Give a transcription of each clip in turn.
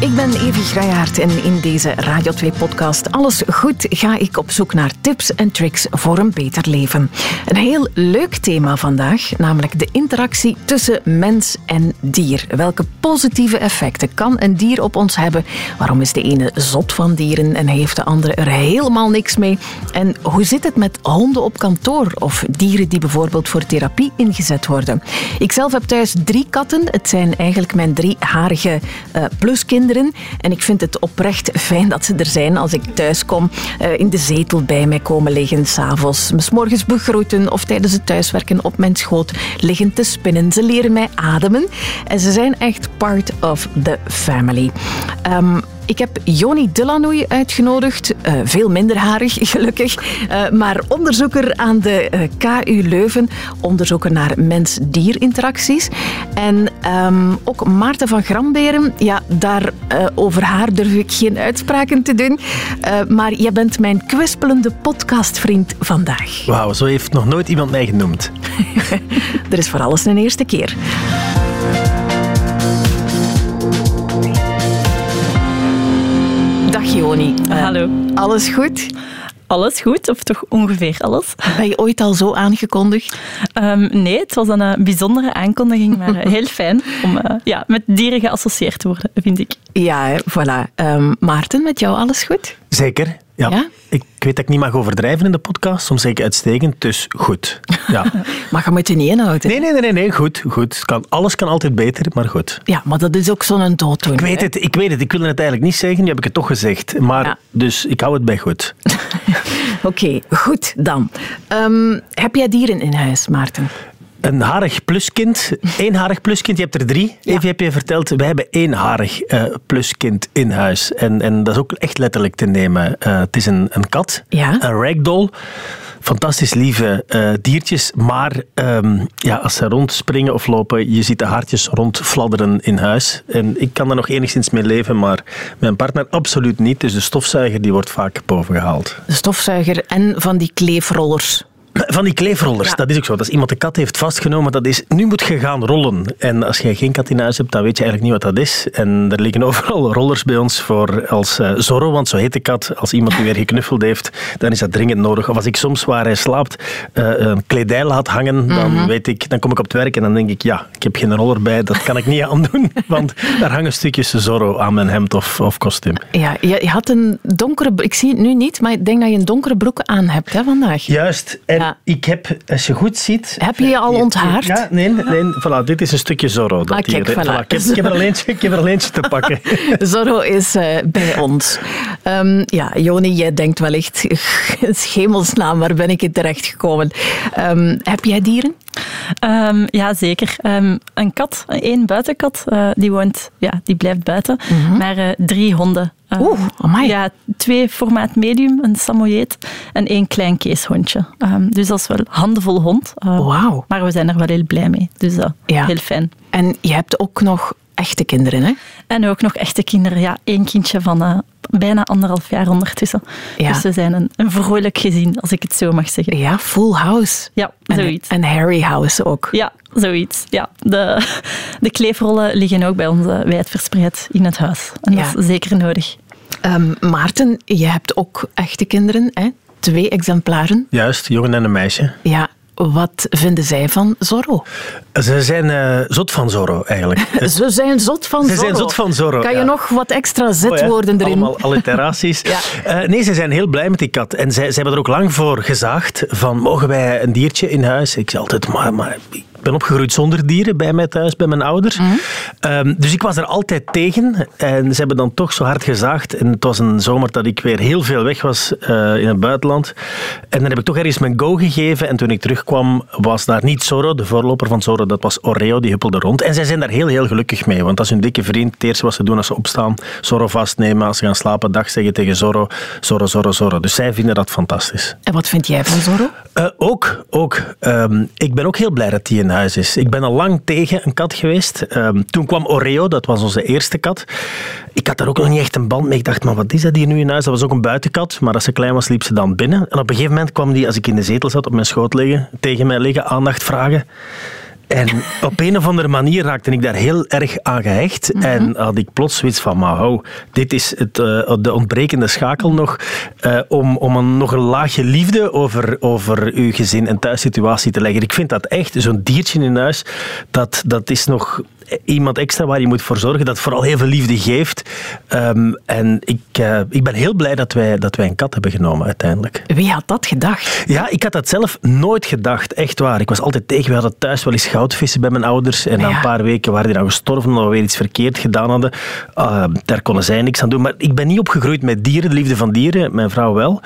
Ik ben Evi Grijaert en in deze Radio 2-podcast Alles Goed ga ik op zoek naar tips en tricks voor een beter leven. Een heel leuk thema vandaag, namelijk de interactie tussen mens en dier. Welke positieve effecten kan een dier op ons hebben? Waarom is de ene zot van dieren en heeft de andere er helemaal niks mee? En hoe zit het met honden op kantoor of dieren die bijvoorbeeld voor therapie ingezet worden? Ik zelf heb thuis drie katten. Het zijn eigenlijk mijn drie harige uh, pluskinderen en ik vind het oprecht fijn dat ze er zijn als ik thuis kom. Uh, in de zetel bij mij komen liggen s'avonds. Me morgens begroeten of tijdens het thuiswerken op mijn schoot liggen te spinnen. Ze leren mij ademen. En ze zijn echt part of the family. Um, ik heb Joni Delanoy uitgenodigd. Uh, veel minder harig, gelukkig. Uh, maar onderzoeker aan de uh, KU Leuven. Onderzoeker naar mens-dier-interacties. En um, ook Maarten van Gramberen. Ja, daar over haar durf ik geen uitspraken te doen. maar jij bent mijn kwispelende podcastvriend vandaag. Wauw, zo heeft nog nooit iemand mij genoemd. er is voor alles een eerste keer. Joni. Uh, Hallo. Alles goed? Alles goed, of toch ongeveer alles. Ben je ooit al zo aangekondigd? Um, nee, het was een uh, bijzondere aankondiging, maar uh, heel fijn om uh, ja, met dieren geassocieerd te worden, vind ik. Ja, voilà. Um, Maarten, met jou alles goed? Zeker. Ja. ja. Ik weet dat ik niet mag overdrijven in de podcast, soms zeg ik uitstekend, dus goed. Ja. maar je moet je niet inhouden. Nee, nee, nee, nee, goed. goed. Kan, alles kan altijd beter, maar goed. Ja, maar dat is ook zo'n dooddoen. Ik weet het, ik weet het. Ik wilde het eigenlijk niet zeggen, nu heb ik het toch gezegd. Maar, ja. Dus ik hou het bij goed. Oké, okay, goed dan. Um, heb jij dieren in huis, Maarten? Een harig pluskind, eenharig pluskind, je hebt er drie. Ja. Even heb je verteld, wij hebben eenharig uh, pluskind in huis. En, en dat is ook echt letterlijk te nemen. Uh, het is een, een kat, ja. een ragdoll. Fantastisch lieve uh, diertjes, maar um, ja, als ze rondspringen of lopen, je ziet de haartjes rondfladderen in huis. En ik kan er nog enigszins mee leven, maar mijn partner absoluut niet. Dus de stofzuiger die wordt vaak bovengehaald. De stofzuiger en van die kleefrollers. Van die kleefrollers, ja. dat is ook zo. Als iemand de kat heeft vastgenomen, dat is, nu moet je gaan rollen. En als je geen kat in huis hebt, dan weet je eigenlijk niet wat dat is. En er liggen overal rollers bij ons voor als uh, Zorro, want zo heet de kat. Als iemand die weer geknuffeld heeft, dan is dat dringend nodig. Of als ik soms waar hij slaapt uh, een kledij laat hangen, dan, mm-hmm. weet ik, dan kom ik op het werk en dan denk ik, ja, ik heb geen roller bij, dat kan ik niet aandoen. Want daar hangen stukjes Zorro aan mijn hemd of, of kostuum. Ja, je had een donkere, ik zie het nu niet, maar ik denk dat je een donkere broek aan hebt hè, vandaag. Juist. En ja. ik heb, als je goed ziet... Heb je je al onthaard? Ja, nee, nee voilà, dit is een stukje Zorro. Dat ah, kijk, hier, voilà. Voilà, ik, heb, ik, heb er eentje, ik heb er al eentje te pakken. Zorro is uh, bij ons. Um, ja, Joni, jij denkt wellicht, schemelsnaam, waar ben ik in terecht gekomen? Um, heb jij dieren? Um, ja, zeker. Um, een kat, één buitenkat, uh, die woont, ja, die blijft buiten. Mm -hmm. Maar uh, drie honden. Uh, Oeh, amai. Ja, twee formaat medium, een samoyed en één klein keeshondje. Um, dus dat is wel handenvol hond. Wauw. Maar we zijn er wel heel blij mee. Dus ja. heel fijn. En je hebt ook nog echte kinderen, hè? En ook nog echte kinderen, ja. Eén kindje van uh, bijna anderhalf jaar ondertussen. Ja. Dus we zijn een, een vrolijk gezin, als ik het zo mag zeggen. Ja, full house. Ja, en, zoiets. En Harry house ook. Ja, zoiets. Ja. De, de kleefrollen liggen ook bij ons wijd verspreid in het huis. En dat ja. is zeker nodig. Um, Maarten, je hebt ook echte kinderen, hè? Twee exemplaren. Juist, jongen en een meisje. Ja, wat vinden zij van Zorro? Ze zijn uh, zot van Zorro, eigenlijk. Ze zijn zot van ze Zorro? Ze zijn zot van Zorro, Kan je ja. nog wat extra zetwoorden oh, ja. erin? Allemaal alliteraties. ja. uh, nee, ze zijn heel blij met die kat. En zij, ze hebben er ook lang voor gezaagd van, mogen wij een diertje in huis? Ik zei altijd, maar, maar ik ben opgegroeid zonder dieren bij mij thuis, bij mijn ouders. Mm -hmm. um, dus ik was er altijd tegen. En ze hebben dan toch zo hard gezaagd. En het was een zomer dat ik weer heel veel weg was uh, in het buitenland. En dan heb ik toch ergens mijn go gegeven. En toen ik terugkwam, was daar niet Zorro, de voorloper van Zorro. Dat was Oreo, die huppelde rond. En zij zijn daar heel, heel gelukkig mee. Want dat is hun dikke vriend. Het eerste wat ze doen als ze opstaan, Zorro vastnemen. Als ze gaan slapen, dag zeggen tegen Zorro. Zorro, Zorro, Zorro. Dus zij vinden dat fantastisch. En wat vind jij van Zorro? Uh, ook. ook um, ik ben ook heel blij dat die in Ik ben al lang tegen een kat geweest. Um, toen kwam Oreo, dat was onze eerste kat. Ik had daar ook nog niet echt een band mee. Ik dacht, maar wat is dat hier nu in huis? Dat was ook een buitenkat, maar als ze klein was, liep ze dan binnen. En op een gegeven moment kwam die, als ik in de zetel zat, op mijn schoot liggen, tegen mij liggen, aandacht vragen. En op een of andere manier raakte ik daar heel erg aan gehecht. Mhm. En had ik plots zoiets van, maar dit is het, uh, de ontbrekende schakel nog uh, om, om een, nog een laagje liefde over, over uw gezin en thuissituatie te leggen. Ik vind dat echt, zo'n diertje in huis, dat, dat is nog iemand extra waar je moet voor zorgen dat vooral heel veel liefde geeft. Um, en ik, uh, ik ben heel blij dat wij, dat wij een kat hebben genomen uiteindelijk. Wie had dat gedacht? Ja, ik had dat zelf nooit gedacht, echt waar. Ik was altijd tegen, we hadden thuis wel eens goudvissen bij mijn ouders en na een paar weken waren die dan gestorven omdat we weer iets verkeerd gedaan hadden. Uh, daar konden zij niks aan doen. Maar ik ben niet opgegroeid met dieren, de liefde van dieren, mijn vrouw wel.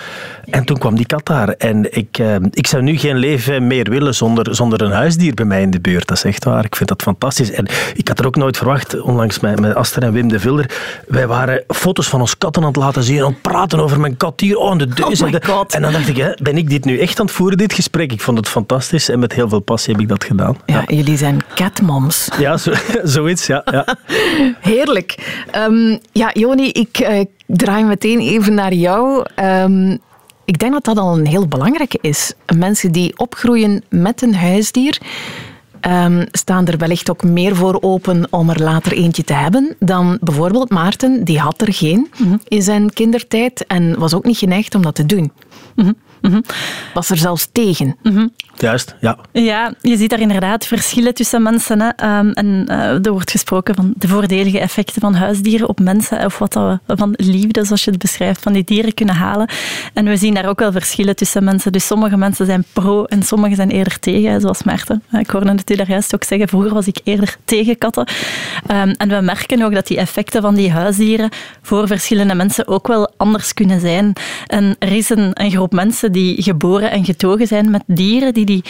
En toen kwam die kat daar. En ik, uh, ik zou nu geen leven meer willen zonder, zonder een huisdier bij mij in de buurt. Dat is echt waar. Ik vind dat fantastisch. En ik had er ook nooit verwacht, onlangs met, met Aster en Wim de Vilder, wij waren foto's van ons katten aan het laten zien, aan het praten over mijn kat hier, oh, de deus. Oh en, de, en dan dacht ik, hè, ben ik dit nu echt aan het voeren, dit gesprek? Ik vond het fantastisch en met heel veel passie heb ik dat gedaan. Ja, jullie zijn catmoms. Ja, zo, zoiets, ja. ja. Heerlijk. Um, ja, Joni, ik uh, draai meteen even naar jou. Um, ik denk dat dat al een heel belangrijke is. Mensen die opgroeien met een huisdier, um, staan er wellicht ook meer voor open om er later eentje te hebben dan bijvoorbeeld Maarten. Die had er geen mhm. in zijn kindertijd en was ook niet geneigd om dat te doen. Mm Was er zelfs tegen. Juist, ja. Ja, je ziet daar inderdaad verschillen tussen mensen. Hè. Um, en uh, er wordt gesproken van de voordelige effecten van huisdieren op mensen, of wat we van liefde, zoals je het beschrijft, van die dieren kunnen halen. En we zien daar ook wel verschillen tussen mensen. Dus sommige mensen zijn pro en sommige zijn eerder tegen, zoals Maarten. Ik hoorde het u daar juist ook zeggen, vroeger was ik eerder tegen katten. Um, en we merken ook dat die effecten van die huisdieren voor verschillende mensen ook wel anders kunnen zijn. En er is een, een groep mensen die geboren en getogen zijn met dieren, die die,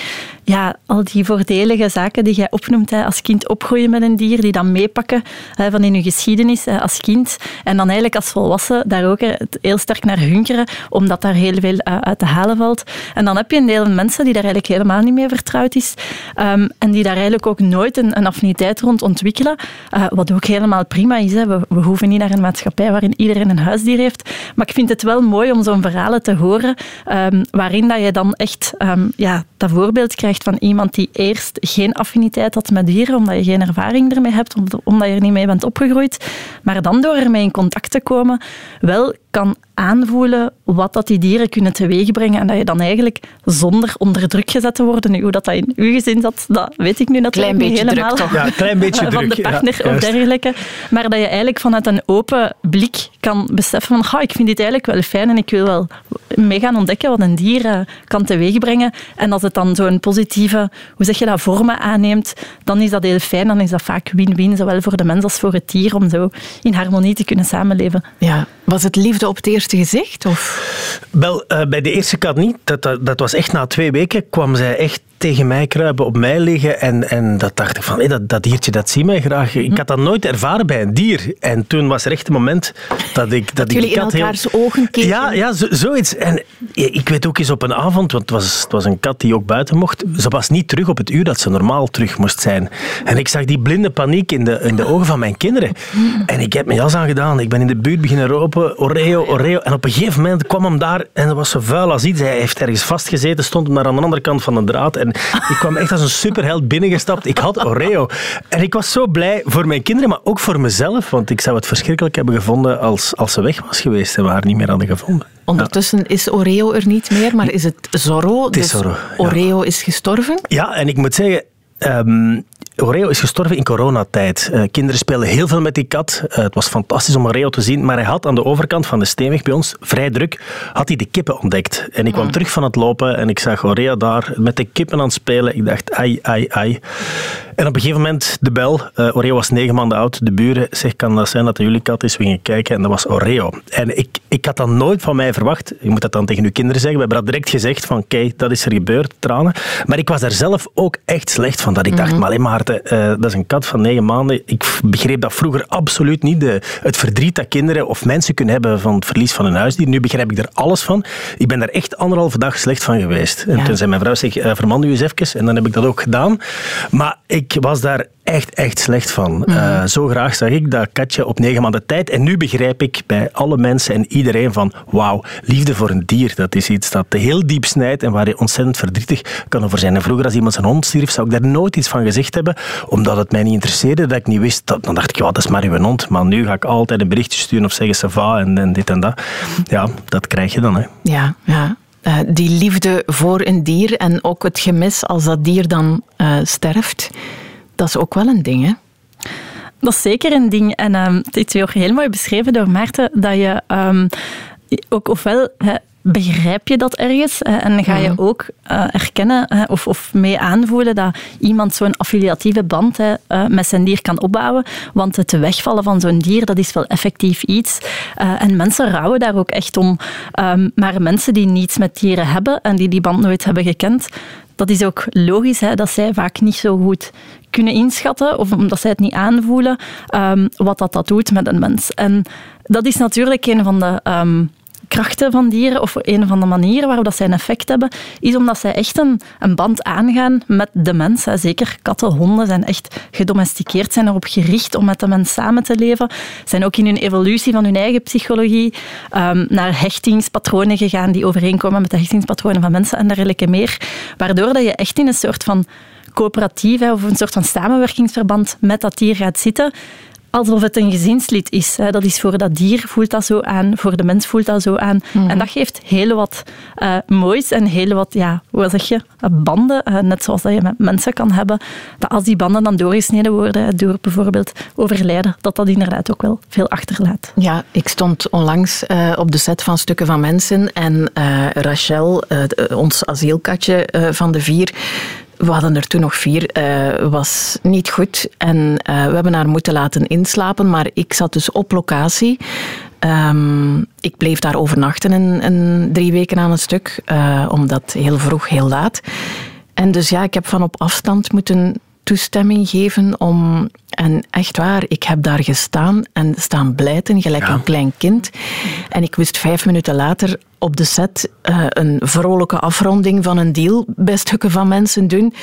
ja, al die voordelige zaken die jij opnoemt hè, als kind opgroeien met een dier, die dan meepakken hè, van in je geschiedenis hè, als kind. En dan eigenlijk als volwassen daar ook heel sterk naar hunkeren, omdat daar heel veel uh, uit te halen valt. En dan heb je een deel mensen die daar eigenlijk helemaal niet mee vertrouwd is. Um, en die daar eigenlijk ook nooit een, een affiniteit rond ontwikkelen. Uh, wat ook helemaal prima is. Hè. We, we, hoeven niet naar een maatschappij waarin iedereen een huisdier heeft. Maar ik vind het wel mooi om zo'n verhalen te horen um, waarin dat je dan echt um, ja, voorbeeld krijgt van iemand die eerst geen affiniteit had met dieren, omdat je geen ervaring ermee hebt, omdat je er niet mee bent opgegroeid, maar dan door ermee in contact te komen, wel kan aanvoelen wat dat die dieren kunnen teweegbrengen en dat je dan eigenlijk zonder onder druk gezet te worden, nu, hoe dat, dat in uw gezin zat, dat weet ik nu natuurlijk niet helemaal. Druk, Ja, klein beetje van de partner of dergelijke. Maar dat je eigenlijk vanuit een open blik kan beseffen van ik vind dit eigenlijk wel fijn en ik wil wel mee gaan ontdekken wat een dier uh, kan teweegbrengen. En als het dan zo'n positieve, hoe zeg je dat, vormen aanneemt, dan is dat heel fijn. Dan is dat vaak win-win, zowel voor de mens als voor het dier, om zo in harmonie te kunnen samenleven. Ja, was het liefde op het eerste gezicht? Of? Wel, uh, bij de eerste kat niet. Dat, dat, dat, was echt na twee weken kwam zij echt tegen mij kruipen, op mij liggen. En, en dat dacht ik van, hey, dat, dat diertje, dat zie mij graag. Ik had dat nooit ervaren bij een dier. En toen was er echt een moment dat ik... Dat, dat die jullie kat in elkaars heel... ogen keken? Ja, ja zo, zoiets. En ik weet ook eens op een avond, want het was, het was een kat die ook buiten mocht. Ze was niet terug op het uur dat ze normaal terug moest zijn. En ik zag die blinde paniek in de, in de ogen van mijn kinderen. En ik heb mijn jas aangedaan. Ik ben in de buurt beginnen roepen, Oreo, Oreo. En op een gegeven moment kwam hem daar en dat was zo vuil als iets. Hij heeft ergens vastgezeten, stond maar aan de andere kant van de draad. En ik kwam echt als een superheld binnengestapt. Ik had Oreo. En ik was zo blij voor mijn kinderen, maar ook voor mezelf. Want ik zou het verschrikkelijk hebben gevonden als, als ze weg was geweest en we haar niet meer hadden gevonden. Ondertussen is Oreo er niet meer, maar is het Zorro? Het is dus Zorro, Oreo is gestorven? Ja, en ik moet zeggen, Um, Oreo is gestorven in coronatijd. Uh, kinderen spelen heel veel met die kat. Uh, het was fantastisch om Oreo te zien, maar hij had aan de overkant van de steenweg bij ons, vrij druk, had hij de kippen ontdekt. En ik kwam mm. terug van het lopen en ik zag Oreo daar met de kippen aan het spelen. Ik dacht, ai, ai, ai. En op een gegeven moment de bel. Uh, Oreo was negen maanden oud. De buren zegt, kan dat zijn dat jullie kat is? We gingen kijken en dat was Oreo. En ik, ik had dat nooit van mij verwacht. Je moet dat dan tegen uw kinderen zeggen. We hebben dat direct gezegd van, kijk, dat is er gebeurd, tranen. Maar ik was daar zelf ook echt slecht van. Dat ik dacht, mm -hmm. maar alleen maar Maarten, uh, dat is een kat van negen maanden. Ik begreep dat vroeger absoluut niet. De, het verdriet dat kinderen of mensen kunnen hebben van het verlies van een huisdier. Nu begrijp ik er alles van. Ik ben daar echt anderhalve dag slecht van geweest. En toen zei mijn vrouw, zeg, uh, verman nu eens even. En dan heb ik dat ook gedaan. Maar ik was daar echt, echt slecht van. Mhm. Eh, zo graag zag ik dat katje op negen maanden tijd. En nu begrijp ik bij alle mensen en iedereen van wauw, liefde voor een dier, dat is iets dat heel diep snijdt en waar je ontzettend verdrietig kan over zijn. En vroeger als iemand zijn hond stierf, zou ik daar nooit iets van gezegd hebben, omdat het mij niet interesseerde, dat ik niet wist. Dat, dan dacht ik, ja, dat is maar uw hond. Maar nu ga ik altijd een berichtje sturen of zeggen, sava en, en dit en dat. Ja, dat krijg je dan. Hè. Ja, ja. Uh, die liefde voor een dier en ook het gemis als dat dier dan uh, sterft dat is ook wel een ding, hè? Dat is zeker een ding. En um, het is ook heel mooi beschreven door Maarten, dat je um, ook ofwel... begrijp je dat ergens en ga je mhm. ook uh, erkennen of, of mee aanvoelen dat iemand zo'n affiliatieve band met zijn dier kan opbouwen. Want het wegvallen van zo'n dier, dat is wel effectief iets. En mensen rouwen daar ook echt om. Um, maar mensen die niets met dieren hebben en die die band nooit hebben gekend, dat is ook logisch, hè, dat zij vaak niet zo goed kunnen inschatten, of omdat zij het niet aanvoelen, um, wat dat, dat doet met een mens. En dat is natuurlijk een van de um, krachten van dieren, of een van de manieren waarop dat zij een effect hebben, is omdat zij echt een, een band aangaan met de mens. Zeker katten, honden zijn echt gedomesticeerd, zijn erop gericht om met de mens samen te leven. Zijn ook in hun evolutie van hun eigen psychologie um, naar hechtingspatronen gegaan die overeenkomen met de hechtingspatronen van mensen en dergelijke meer. Waardoor dat je echt in een soort van coöperatief of een soort van samenwerkingsverband met dat dier gaat zitten alsof het een gezinslid is. Dat is voor dat dier voelt dat zo aan, voor de mens voelt dat zo aan. Mhm. En dat geeft heel wat uh, moois en heel wat, ja, hoe zeg je, banden, uh, net zoals dat je met mensen kan hebben. Dat als die banden dan doorgesneden worden door bijvoorbeeld overlijden, dat dat inderdaad ook wel veel achterlaat. Ja, ik stond onlangs uh, op de set van Stukken van Mensen en Rachel, ons asielkatje van de vier, we hadden er toen nog vier, uh, was niet goed. En uh, we hebben haar moeten laten inslapen, maar ik zat dus op locatie. Um, ik bleef daar overnachten een, een drie weken aan een stuk, uh, omdat heel vroeg, heel laat. En dus ja, ik heb van op afstand moeten toestemming geven om. En echt waar, ik heb daar gestaan en staan blijten, gelijk een klein kind. En ik wist vijf minuten later op de set uh, een vrolijke afronding van een deal bij stukken van mensen doen.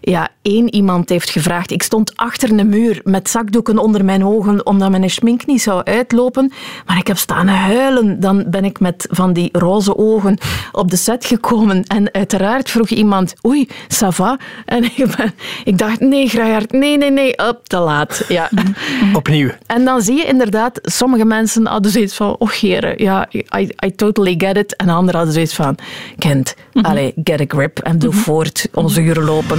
Ja, één iemand heeft gevraagd. Ik stond achter een muur met zakdoeken onder mijn ogen omdat mijn schmink niet zou uitlopen. Maar ik heb staan huilen. Dan ben ik met van die roze ogen op de set gekomen. En uiteraard vroeg iemand, oei, ça va? En ik, ben, ik dacht, nee, Graaiaard, nee, nee, nee, op, te laat. Ja. Opnieuw. En dan zie je inderdaad, sommige mensen hadden zoiets van, oh heren, ja, I, I totally get it. En anderen hadden zoiets van, Kent, mm allez, get a grip en doe mm voort, onze uren lopen.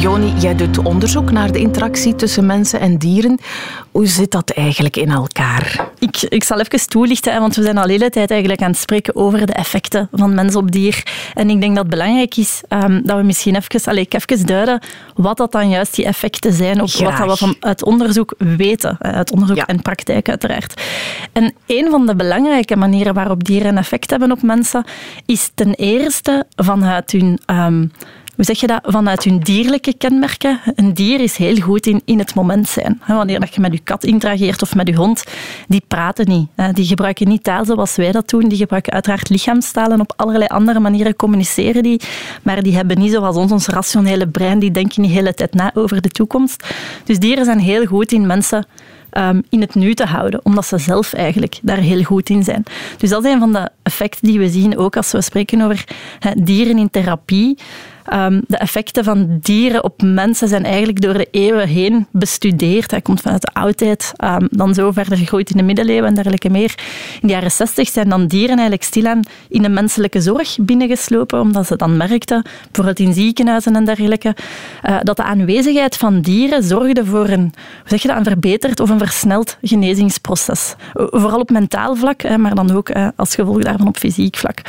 Joni, jij doet onderzoek naar de interactie tussen mensen en dieren. Hoe zit dat eigenlijk in elkaar? Ik, ik zal even toelichten, want we zijn al de hele tijd eigenlijk aan het spreken over de effecten van mens op dier. En ik denk dat het belangrijk is um, dat we misschien even, allez, ik even duiden wat dat dan juist die effecten zijn, of wat dat we van het onderzoek weten. Uit onderzoek en praktijk uiteraard. En een van de belangrijke manieren waarop dieren een effect hebben op mensen, is ten eerste vanuit hun... Um, hoe zeg je dat, vanuit hun dierlijke kenmerken. Een dier is heel goed in, in het moment zijn. Wanneer je met je kat interageert of met je hond, die praten niet. Die gebruiken niet taal zoals wij dat doen. Die gebruiken uiteraard lichaamstaal en op allerlei andere manieren communiceren die. Maar die hebben niet zoals ons, ons rationele brein, die denken niet de hele tijd na over de toekomst. Dus dieren zijn heel goed in mensen um, in het nu te houden, omdat ze zelf eigenlijk daar heel goed in zijn. Dus dat is een van de effecten die we zien, ook als we spreken over dieren in therapie. Um, de effecten van dieren op mensen zijn eigenlijk door de eeuwen heen bestudeerd. Hij komt vanuit de oudheid, um, dan zo verder gegroeid in de middeleeuwen en dergelijke meer. In de jaren zestig zijn dan dieren eigenlijk stilaan in de menselijke zorg binnengeslopen, omdat ze dan merkten, bijvoorbeeld in ziekenhuizen en dergelijke, uh, dat de aanwezigheid van dieren zorgde voor een, zeg je dat, een verbeterd of een versneld genezingsproces. Vooral op mentaal vlak, maar dan ook uh, als gevolg daarvan op fysiek vlak.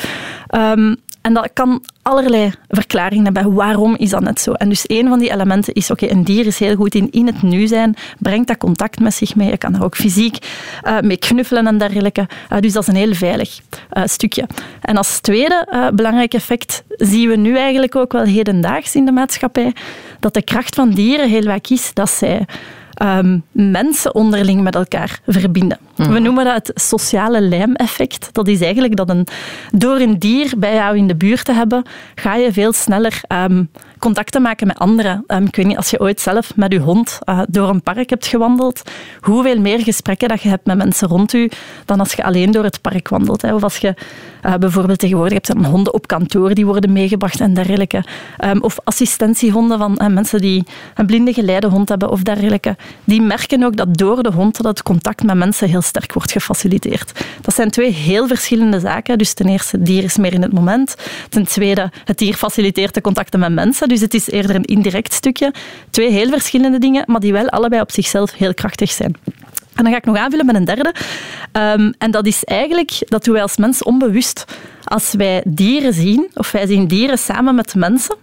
Um, en dat kan allerlei verklaringen hebben. Waarom is dat net zo? En dus een van die elementen is, oké, een dier is heel goed in in het nu zijn, brengt dat contact met zich mee. Je kan er ook fysiek uh, mee knuffelen en dergelijke. Uh, dus dat is een heel veilig uh, stukje. En als tweede belangrijk effect zien we nu eigenlijk ook wel hedendaags in de maatschappij, dat de kracht van dieren heel vaak is dat zij um, mensen onderling met elkaar verbinden. We mhm. noemen dat het sociale lijmeffect. Dat is eigenlijk dat een, door een dier bij jou in de buurt te hebben, ga je veel sneller um, contacten maken met anderen. Um, ik weet niet, als je ooit zelf met je hond uh, door een park hebt gewandeld, hoeveel meer gesprekken dat je hebt met mensen rond u dan als je alleen door het park wandelt. Hè. Of als je uh, bijvoorbeeld tegenwoordig hebt een honden op kantoor die worden meegebracht en dergelijke. Um, of assistentiehonden van uh, mensen die een blinde geleidehond hebben of dergelijke. Die merken ook dat door de hond dat het contact met mensen heel sterk wordt gefaciliteerd. Dat zijn twee heel verschillende zaken. Dus ten eerste, het dier is meer in het moment. Ten tweede, het dier faciliteert de contacten met mensen. Dus het is eerder een indirect stukje. Twee heel verschillende dingen, maar die wel allebei op zichzelf heel krachtig zijn. En dan ga ik nog aanvullen met een derde. Um, en dat is eigenlijk, dat doen wij als mens onbewust. Als wij dieren zien, of wij zien dieren samen met mensen,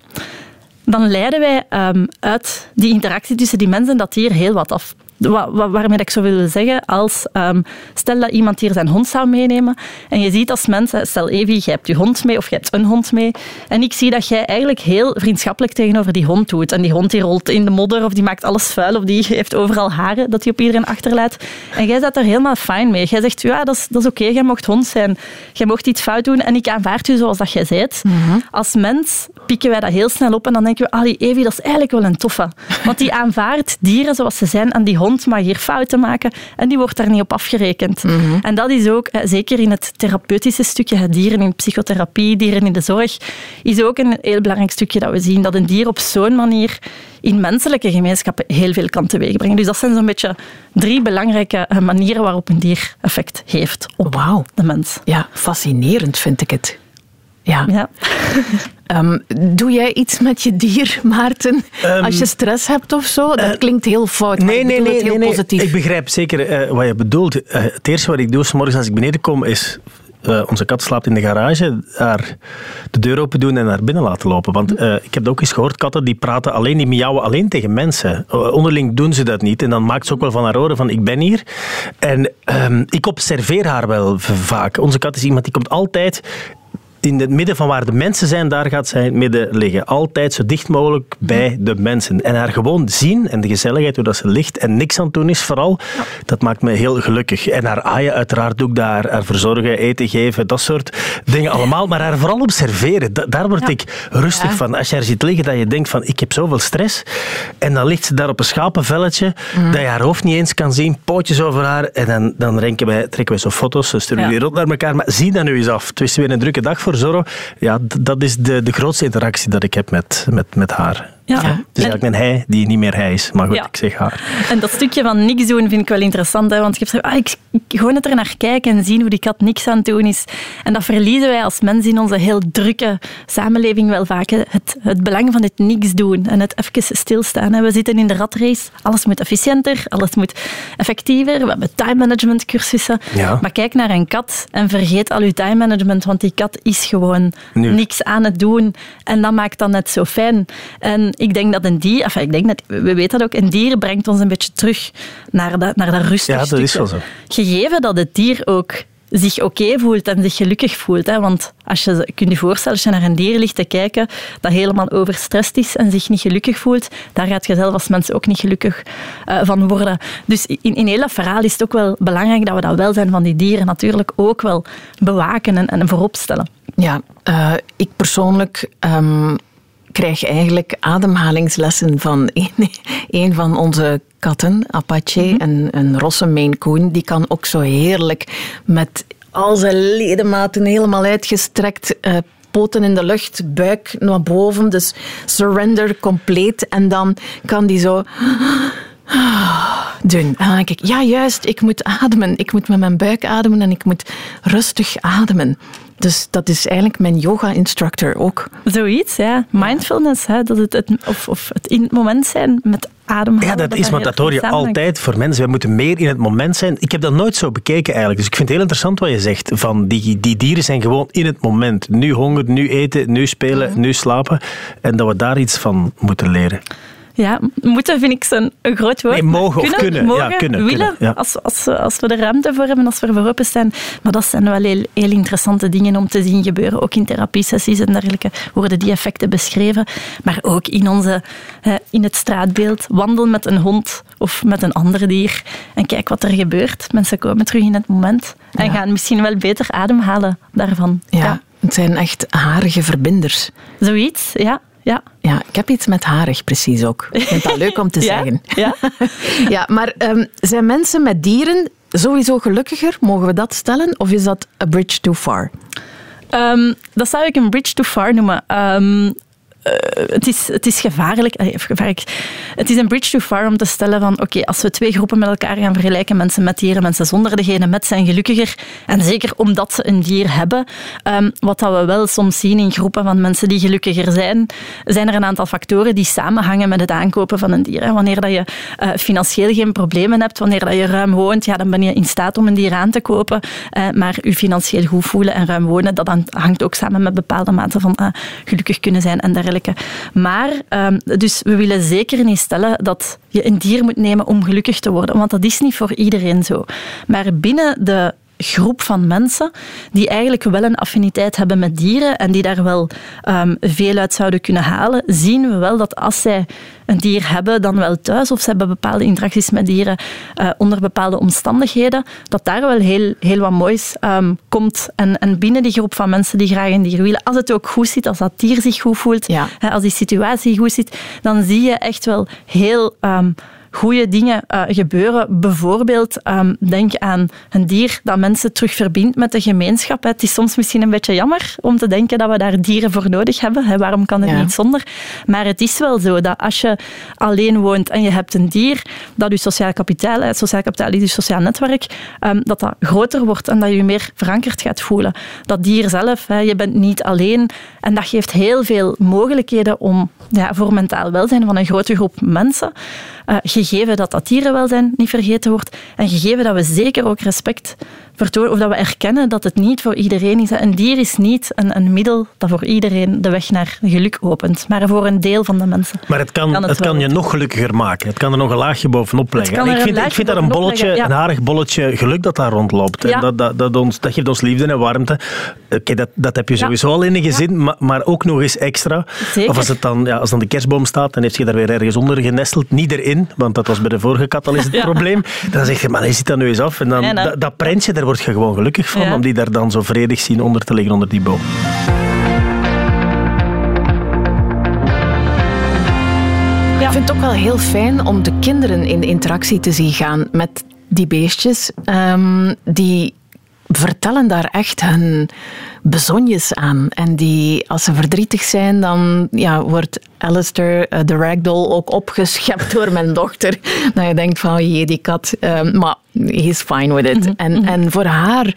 dan leiden wij um, uit die interactie tussen die mensen en dat dier heel wat af waarmee ik zo wil zeggen, als um, stel dat iemand hier zijn hond zou meenemen en je ziet als mensen, stel Evie, je hebt je hond mee of je hebt een hond mee en ik zie dat jij eigenlijk heel vriendschappelijk tegenover die hond doet en die hond die rolt in de modder of die maakt alles vuil of die heeft overal haren dat hij op iedereen achterlaat en jij zit er helemaal fijn mee. Jij zegt, ja, dat is, dat is oké, jij mocht hond zijn, jij mocht iets fout doen en ik aanvaard u zoals dat jij bent. Mhm. Als mens pikken wij dat heel snel op en dan denken we, ah, die Evie, dat is eigenlijk wel een toffe. Want die aanvaardt dieren zoals ze zijn en die hond hond mag hier fouten maken en die wordt daar niet op afgerekend. Mhm. En dat is ook, eh, zeker in het therapeutische stukje, dieren in psychotherapie, dieren in de zorg, is ook een heel belangrijk stukje dat we zien, dat een dier op zo'n manier in menselijke gemeenschappen heel veel kan teweegbrengen. Dus dat zijn zo'n beetje drie belangrijke eh, manieren waarop een dier effect heeft op wow. de mens. Ja, fascinerend vind ik het. Ja. ja. um, doe jij iets met je dier, Maarten? Um, als je stress hebt of zo? Dat uh, klinkt heel fout, nee, nee, nee, heel nee, positief. Ik begrijp zeker uh, wat je bedoelt. Uh, het eerste wat ik doe s morgens als ik beneden kom is uh, onze kat slaapt in de garage, haar de deur open doen en naar binnen laten lopen. Want uh, ik heb ook eens gehoord, katten die praten alleen, die miauwen alleen tegen mensen. Uh, onderling doen ze dat niet. En dan maakt ze ook wel van haar oren van ik ben hier. En um, ik observeer haar wel vaak. Onze kat is iemand die komt altijd in het midden van waar de mensen zijn, daar gaat zij in het midden liggen. Altijd zo dicht mogelijk bij de mensen. En haar gewoon zien en de gezelligheid, hoe dat ze ligt en niks aan het doen is vooral, dat maakt me heel gelukkig. En haar aaien uiteraard ook daar, haar verzorgen, eten geven, dat soort dingen allemaal. Maar haar vooral observeren, daar word ik rustig van. Als je haar ziet liggen, dat je denkt van, ik heb zoveel stress. En dan ligt ze daar op een schapenvelletje, mm. dat je haar hoofd niet eens kan zien, pootjes over haar. En dan, dan wij, trekken wij zo foto's, sturen die rond naar elkaar. Maar zie dat nu eens af. Het is weer een drukke dag voor Zorro, ja, dat is de, de grootste interactie dat ik heb met, met, met haar. Ja. Het is eigenlijk een hij die niet meer hij is. Maar goed, ik zeg haar. En dat stukje van niks doen vind ik wel interessant. Hè? Want je hebt ah, ik, gewoon het er naar kijken en zien hoe die kat niks aan het doen is. En dat verliezen wij als mensen in onze heel drukke samenleving wel vaak. Het, het belang van het niks doen en het even stilstaan. We zitten in de ratrace. Alles moet efficiënter, alles moet effectiever. We hebben time management cursussen. Maar kijk naar een kat en vergeet al je time management, want die kat is gewoon niks aan het doen. En dat maakt dan net zo fijn. En ik denk dat een dier, enfin, ik denk dat, we weten dat ook, een dier brengt ons een beetje terug naar dat, naar dat rustige Ja, dat is wel zo. Gegeven dat het dier ook zich oké voelt en zich gelukkig voelt. Hè? Want als je kunt je voorstellen, als je naar een dier ligt te kijken dat helemaal overstrest is en zich niet gelukkig voelt, daar gaat je zelf als mens ook niet gelukkig uh, van worden. Dus in, in heel dat verhaal is het ook wel belangrijk dat we dat welzijn van die dieren natuurlijk ook wel bewaken en, en voorop stellen. Ja, uh, ik persoonlijk um, krijg eigenlijk ademhalingslessen van een, een van onze katten, Apache, mm een, een rosse Maine Coon. Die kan ook zo heerlijk met al zijn ledematen helemaal uitgestrekt... Uh, poten in de lucht, buik naar boven, dus surrender compleet. En dan kan die zo doen. En dan denk ik, ja juist, ik moet ademen. Ik moet met mijn buik ademen en ik moet rustig ademen. Dus dat is eigenlijk mijn yoga-instructor ook. Zoiets, ja. Mindfulness, hè, dat het, het, of, of het in het moment zijn met ademhalen. Ja, dat, is, maar dat hoor je altijd voor mensen. We moeten meer in het moment zijn. Ik heb dat nooit zo bekeken eigenlijk. Dus ik vind het heel interessant wat je zegt. Van die, die dieren zijn gewoon in het moment. Nu honger, nu eten, nu spelen, mhm. nu slapen. En dat we daar iets van moeten leren. Ja, moeten vind ik zo'n groot woord. Nee, mogen kunnen, of kunnen. Mogen, ja, kunnen, willen, ja. Als, als, als we er ruimte voor hebben, als we ervoor openstaan. Maar dat zijn wel heel, heel interessante dingen om te zien gebeuren. Ook in therapiesessies en dergelijke worden die effecten beschreven. Maar ook in, onze, in het straatbeeld. Wandel met een hond of met een ander dier en kijk wat er gebeurt. Mensen komen terug in het moment en gaan misschien wel beter ademhalen daarvan. ja. Het zijn echt harige verbinders. Zoiets, ja. Ja. ja, ik heb iets met harig precies ook. Ik vind dat leuk om te zeggen. Ja, ja maar um, zijn mensen met dieren sowieso gelukkiger? Mogen we dat stellen? Of is dat a bridge too far? Um, dat zou ik een bridge too far noemen. Um, eh, het, is, het is gevaarlijk, gevaarlijk. Het is een bridge too far om te stellen van oké, als we twee groepen met elkaar gaan vergelijken, mensen met dieren, mensen zonder degene met zijn gelukkiger. En zeker omdat ze een dier hebben. Um, wat dat we wel soms zien in groepen van mensen die gelukkiger zijn, zijn er een aantal factoren die samenhangen met het aankopen van een dier. Wanneer dat je uh, financieel geen problemen hebt, wanneer dat je ruim woont, ja, dan ben je in staat om een dier aan te kopen. Maar je financieel goed voelen en ruim wonen, dat hangt ook samen met bepaalde mate van gelukkig kunnen zijn en Maar, um, dus we willen zeker niet stellen dat je een dier moet nemen om gelukkig te worden, want dat is niet voor iedereen zo. Maar binnen de groep van mensen die eigenlijk wel een affiniteit hebben met dieren en die daar wel um, veel uit zouden kunnen halen, zien we wel dat als zij een dier hebben, dan wel thuis, of ze hebben bepaalde interacties met dieren uh, onder bepaalde omstandigheden, dat daar wel heel, heel wat moois um, komt. En, en binnen die groep van mensen die graag een dier willen, als het ook goed zit, als dat dier zich goed voelt, ja. hè, als die situatie goed zit, dan zie je echt wel heel... Um, goede dingen uh, gebeuren. Bijvoorbeeld, um, denk aan een dier dat mensen terug verbindt met de gemeenschap. Het is soms misschien een beetje jammer om te denken dat we daar dieren voor nodig hebben. Hè. Waarom kan het ja. niet zonder? Maar het is wel zo dat als je alleen woont en je hebt een dier, dat je sociaal kapitaal, het sociaal kapitaal is je sociaal netwerk, um, dat dat groter wordt en dat je je meer verankerd gaat voelen. Dat dier zelf, hè, je bent niet alleen. En dat geeft heel veel mogelijkheden om ja, voor mentaal welzijn van een grote groep mensen. Uh, gegeven dat dat dierenwelzijn niet vergeten wordt en gegeven dat we zeker ook respect of dat we erkennen dat het niet voor iedereen is. Een dier is niet een, een middel dat voor iedereen de weg naar geluk opent, maar voor een deel van de mensen. Maar het kan, kan het, het kan je nog gelukkiger maken. Het kan er nog een laagje bovenop leggen. er ik vind, ik vind dat een bolletje, leggen, ja. een aardig bolletje geluk dat daar rondloopt. En dat, dat, dat, ons, dat geeft ons liefde en warmte. Oké, dat, dat heb je sowieso al in een gezin, maar, maar ook nog eens extra. Zeker. Of als, het dan, ja, als dan de kerstboom staat, dan heeft je daar weer ergens onder genesteld. Niet erin, want dat was bij de vorige kat al het probleem. Dan zeg je, maar hij zit dat nu eens af. En dan, dat, dat prentje, daar word je gewoon gelukkig van, Ja. om die daar dan zo vredig zien onder te liggen onder die boom. Ik vind het ook wel heel fijn om de kinderen in interactie te zien gaan met die beestjes. Ehm, die vertellen daar echt hun bezonjes aan. En die, als ze verdrietig zijn, dan ja, wordt Alistair, eh, de ragdoll, ook opgeschept door mijn dochter. Dat je denkt van, oh jee, die kat. ehm, maar he's fine with it. en, en voor haar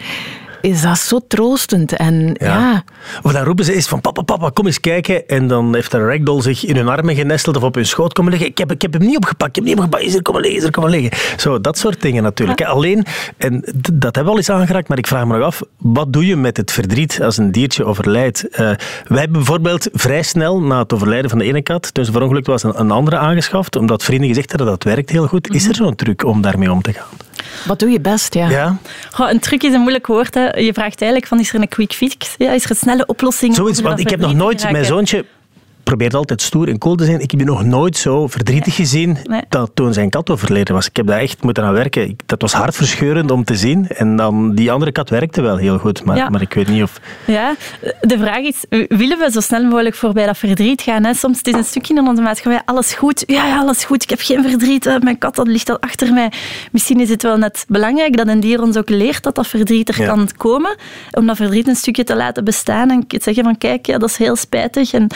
is dat zo troostend. En ja, Of dan roepen ze eens van papa, papa, kom eens kijken. En dan heeft de ragdoll zich in hun armen genesteld of op hun schoot komen liggen. Ik heb, ik heb hem niet opgepakt, ik heb hem niet opgepakt. Is er komen liggen, is er komen liggen. Zo, dat soort dingen natuurlijk. Alleen, en dat hebben we al eens aangeraakt, maar ik vraag me nog af, wat doe je met het verdriet als een diertje overlijdt? Eh, wij hebben bijvoorbeeld vrij snel na het overlijden van de ene kat, toen ze verongelukt was, een, een andere aangeschaft, omdat vrienden gezegd hadden dat werkt heel goed. Is er zo'n truc om daarmee om te gaan? Wat doe je best? Ja. Ja? Goh, een truc is een moeilijk woord. Hè. Je vraagt eigenlijk van, is er een quick fix? Ja, is er een snelle oplossing? Zoiets, want ik heb nog nooit, mijn zoontje probeert altijd stoer en cool te zijn. Ik heb die nog nooit zo verdrietig gezien Nee. dat toen zijn kat overleden was. Ik heb daar echt moeten aan werken. Dat was hartverscheurend om te zien. En dan, die andere kat werkte wel heel goed, maar, Ja. maar ik weet niet of... Ja, de vraag is, willen we zo snel mogelijk voorbij dat verdriet gaan? Hè? Soms het is een stukje in onze maatschappij, alles goed, ja, ja, alles goed, ik heb geen verdriet, mijn kat dat ligt al achter mij. Misschien is het wel net belangrijk dat een dier ons ook leert dat dat verdriet er Ja. kan komen, om dat verdriet een stukje te laten bestaan en te zeggen van kijk, ja, dat is heel spijtig. En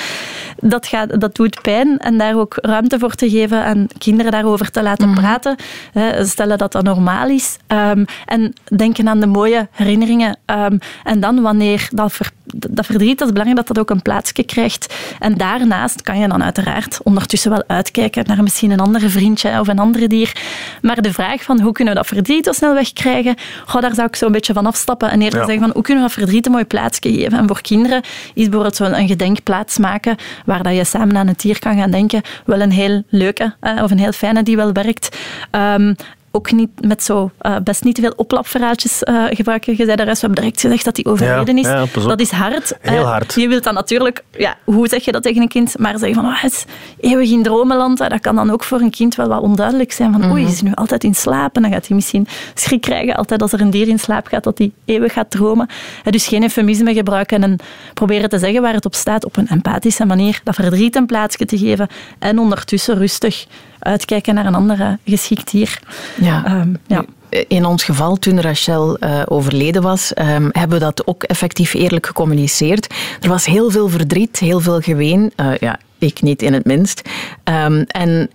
dat, gaat, dat doet pijn. En daar ook ruimte voor te geven en kinderen daarover te laten mhm. praten. Hè, stellen dat dat normaal is. Um, en denken aan de mooie herinneringen. Um, en dan wanneer dat, ver, dat verdriet, dat is belangrijk dat dat ook een plaatsje krijgt. En daarnaast kan je dan uiteraard ondertussen wel uitkijken naar misschien een andere vriendje of een andere dier. Maar de vraag van hoe kunnen we dat verdriet zo snel wegkrijgen, goh, daar zou ik zo een beetje van afstappen en eerder zeggen van hoe kunnen we dat verdriet een mooi plaatsje geven. En voor kinderen is bijvoorbeeld zo'n gedenkplaats maken waar dat je samen aan het dier kan gaan denken, wel een heel leuke of een heel fijne die wel werkt. Um, ook niet met zo uh, best niet te veel oplapverhaaltjes uh, gebruiken. Je zei de rest, we hebben direct gezegd dat hij overleden is. dat is hard. Heel uh, hard. Je wilt dan natuurlijk, ja, hoe zeg je dat tegen een kind? Maar zeggen van, oh, het is eeuwig in dromenland. Dat kan dan ook voor een kind wel wat onduidelijk zijn. Van, oei, mhm. is nu altijd in slaap? En dan gaat hij misschien schrik krijgen, altijd als er een dier in slaap gaat, dat hij eeuwig gaat dromen. Dus geen eufemisme gebruiken en proberen te zeggen waar het op staat, op een empathische manier, dat verdriet een plaatsje te geven en ondertussen rustig uitkijken naar een andere geschikt dier. Ja. Ehm, ja. In ons geval, toen Rachel uh, overleden was, um, hebben we dat ook effectief eerlijk gecommuniceerd. Er was heel veel verdriet, heel veel geween. Uh, ja, ik niet in het minst. Um, en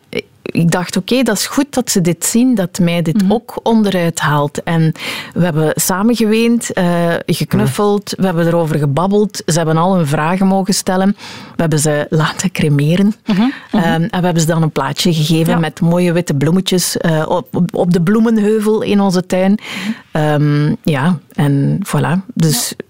ik dacht, oké, dat is goed dat ze dit zien, dat mij dit mhm. ook onderuit haalt. En we hebben samen geweend, uh, geknuffeld, we hebben erover gebabbeld. Ze hebben al hun vragen mogen stellen. We hebben ze laten cremeren. Mhm. Mhm. Ehm, en we hebben ze dan een plaatje gegeven met mooie witte bloemetjes uh, op, op, de bloemenheuvel in onze tuin. Um, ja, en voilà. Dus ja,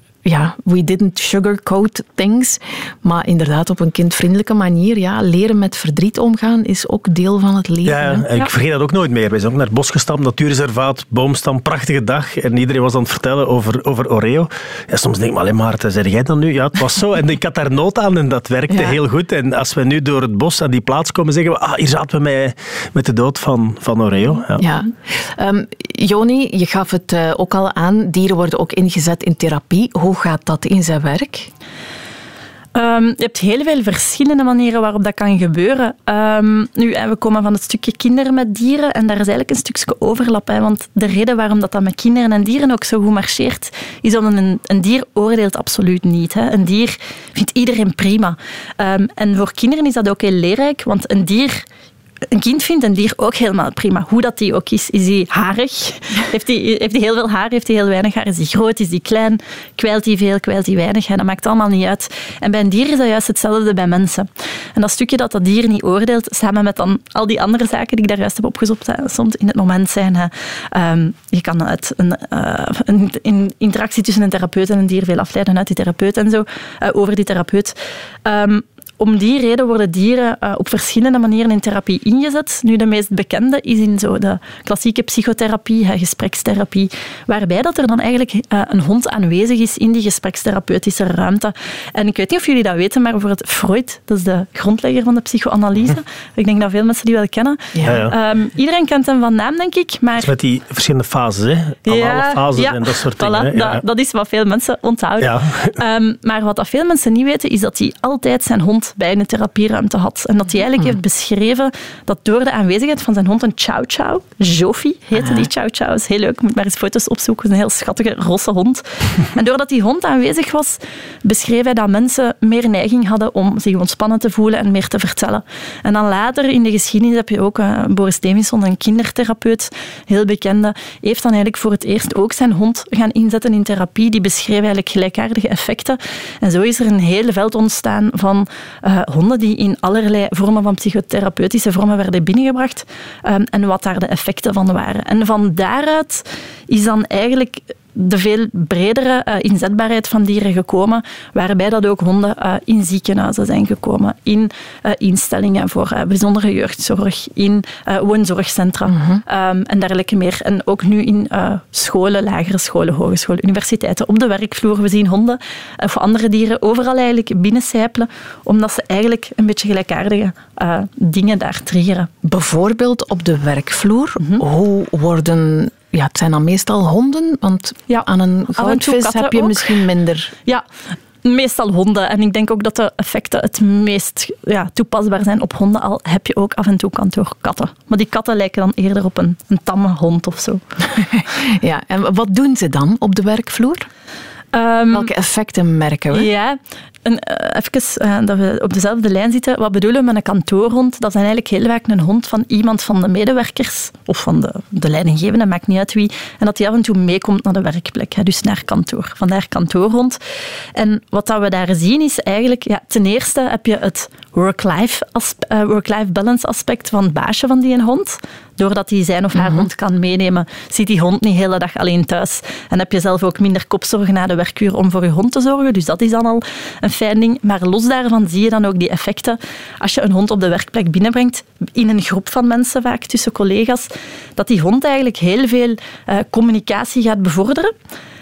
we didn't sugarcoat things. Maar inderdaad, op een kindvriendelijke manier. Ja, leren met verdriet omgaan is ook deel van het leven. Ja, ik vergeet dat ook nooit meer. We zijn ook naar het bos gestapt, natuurreservaat, boomstam, prachtige dag. En iedereen was aan het vertellen over, over Oreo. Ja, soms denk ik, maar alleen Maarten, zeg jij dan nu? Ja, het was zo. En ik had daar nood aan en dat werkte heel goed. En als we nu door het bos aan die plaats komen, zeggen we, ah, hier zaten we met, met de dood van, van Oreo. Ja. ja. Um, Joni, je gaf het uh, ook al aan, dieren worden ook ingezet in therapie. Hoe gaat dat in zijn werk? Um, je hebt heel veel verschillende manieren waarop dat kan gebeuren. Um, nu, we komen van het stukje kinderen met dieren en daar is eigenlijk een stukje overlap. Hè, want de reden waarom dat, dat met kinderen en dieren ook zo goed marcheert, is omdat een, een dier oordeelt absoluut niet. Hè. Een dier vindt iedereen prima. Um, en voor kinderen is dat ook heel leerrijk, want een dier een kind vindt een dier ook helemaal prima. Hoe dat die ook is. Is hij harig? Heeft hij, heeft hij heel veel haar? Heeft hij heel weinig haar? Is hij groot? Is hij klein? Kwijlt hij veel? Kwijlt hij weinig? Dat maakt allemaal niet uit. En bij een dier is dat juist hetzelfde bij mensen. En dat stukje dat dat dier niet oordeelt, samen met dan al die andere zaken die ik daar juist heb opgezocht, soms in het moment zijn. Um, je kan uit een, uh, een, interactie tussen een therapeut en een dier veel afleiden uit die therapeut en zo, uh, over die therapeut. Um, om die reden worden dieren uh, op verschillende manieren in therapie ingezet. Nu, de meest bekende is in zo de klassieke psychotherapie, gesprekstherapie, waarbij dat er dan eigenlijk uh, een hond aanwezig is in die gesprekstherapeutische ruimte. En ik weet niet of jullie dat weten, maar voor het Freud, dat is de grondlegger van de psychoanalyse, ik denk dat veel mensen die wel kennen. Ja, ja. Um, iedereen kent hem van naam, denk ik. Maar... met die verschillende fases, hè? Ja, fases en dat soort dingen. dat, dat, is wat veel mensen onthouden. Um, maar wat dat veel mensen niet weten, is dat hij altijd zijn hond bij een therapieruimte had. En dat hij eigenlijk heeft beschreven dat door de aanwezigheid van zijn hond een chow chow, Joffie heette die chow chow, is heel leuk, moet maar eens foto's opzoeken, een heel schattige rosse hond. en doordat die hond aanwezig was, beschreef hij dat mensen meer neiging hadden om zich ontspannen te voelen en meer te vertellen. En dan later in de geschiedenis heb je ook uh, Boris Davidson, een kindertherapeut, heel bekende, heeft dan eigenlijk voor het eerst ook zijn hond gaan inzetten in therapie. Die beschreef eigenlijk gelijkaardige effecten. En zo is er een hele veld ontstaan van uh, honden die in allerlei vormen van psychotherapeutische vormen werden binnengebracht um, en wat daar de effecten van waren. En van daaruit is dan eigenlijk de veel bredere uh, inzetbaarheid van dieren gekomen, waarbij dat ook honden uh, in ziekenhuizen zijn gekomen, in uh, instellingen voor bijzondere jeugdzorg, in woonzorgcentra mm um, en dergelijke meer. En ook nu in scholen, lagere scholen, hogescholen, universiteiten, op de werkvloer. We zien honden of andere dieren overal eigenlijk binnencijpelen, omdat ze eigenlijk een beetje gelijkaardige dingen daar triggeren. Bijvoorbeeld op de werkvloer. Mhm. Hoe worden ja, het zijn dan meestal honden, want ja, aan een goudvis heb je misschien minder. Ja, meestal honden. En ik denk ook dat de effecten het meest ja, toepasbaar zijn op honden. Al heb je ook af en toe kantoor katten. Maar die katten lijken dan eerder op een, een tamme hond of zo. ja, en wat doen ze dan op de werkvloer? Um, Welke effecten merken we? Ja, en, uh, even uh, dat we op dezelfde lijn zitten. Wat bedoelen we met een kantoorhond? Dat is eigenlijk heel vaak een hond van iemand van de medewerkers of van de, de leidinggevende, maakt niet uit wie. En dat die af en toe meekomt naar de werkplek, hè, dus naar kantoor. Vandaar kantoorhond. En wat dat we daar zien is eigenlijk, ja, ten eerste heb je het work-life uh, work balance aspect van het baasje van die hond. Doordat hij zijn of haar mhm. hond kan meenemen, zit die hond niet de hele dag alleen thuis. En heb je zelf ook minder kopzorgen na de werkuur om voor je hond te zorgen. Dus dat is dan al een fijn ding. Maar los daarvan zie je dan ook die effecten. Als je een hond op de werkplek binnenbrengt, in een groep van mensen vaak, tussen collega's, dat die hond eigenlijk heel veel uh, communicatie gaat bevorderen.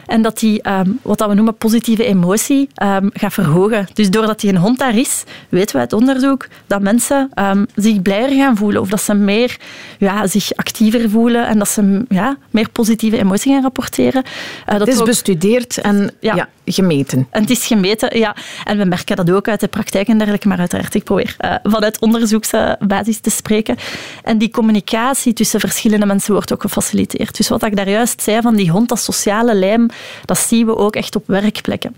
En dat die, um, wat we noemen positieve emotie, um, gaat verhogen. Dus doordat die een hond daar is, weten we uit onderzoek dat mensen um, zich blijer gaan voelen. Of dat ze meer, ja, zich actiever voelen en dat ze ja, meer positieve emotie gaan rapporteren. Uh, dat het is bestudeerd en ja, gemeten. En het is gemeten, ja. En we merken dat ook uit de praktijk en dergelijke, maar uiteraard, ik probeer uh, vanuit onderzoeksbasis te spreken. En die communicatie tussen verschillende mensen wordt ook gefaciliteerd. Dus wat ik daar juist zei van die hond, dat sociale lijm, dat zien we ook echt op werkplekken.